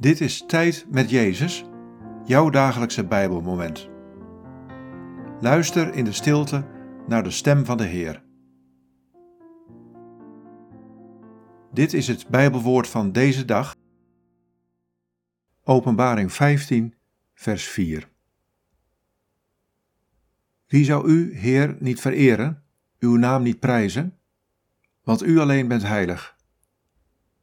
Dit is Tijd met Jezus, jouw dagelijkse Bijbelmoment. Luister in de stilte naar de stem van de Heer. Dit is het Bijbelwoord van deze dag. Openbaring 15, vers 4. Wie zou u, Heer, niet vereren, uw naam niet prijzen? Want u alleen bent heilig.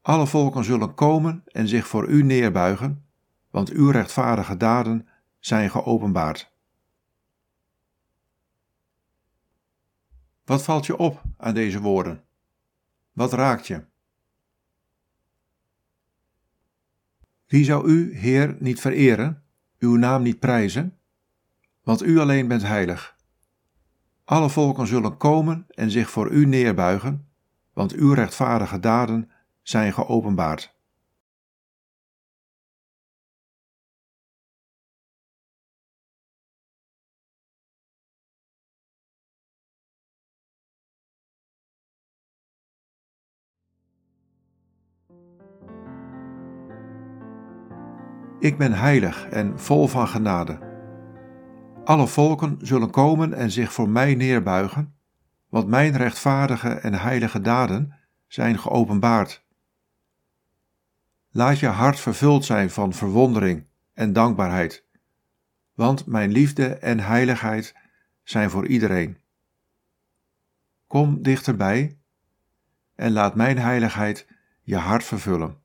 Alle volken zullen komen en zich voor u neerbuigen, want uw rechtvaardige daden zijn geopenbaard. Wat valt je op aan deze woorden? Wat raakt je? Wie zou u, Heer, niet vereren, uw naam niet prijzen? Want u alleen bent heilig. Alle volken zullen komen en zich voor u neerbuigen, want uw rechtvaardige daden zijn geopenbaard. Ik ben heilig en vol van genade. Alle volken zullen komen en zich voor mij neerbuigen, want mijn rechtvaardige en heilige daden zijn geopenbaard. Laat je hart vervuld zijn van verwondering en dankbaarheid, want mijn liefde en heiligheid zijn voor iedereen. Kom dichterbij en laat mijn heiligheid je hart vervullen.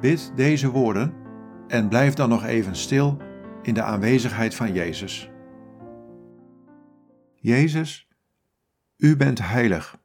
Bid deze woorden en blijf dan nog even stil in de aanwezigheid van Jezus. Jezus, u bent heilig.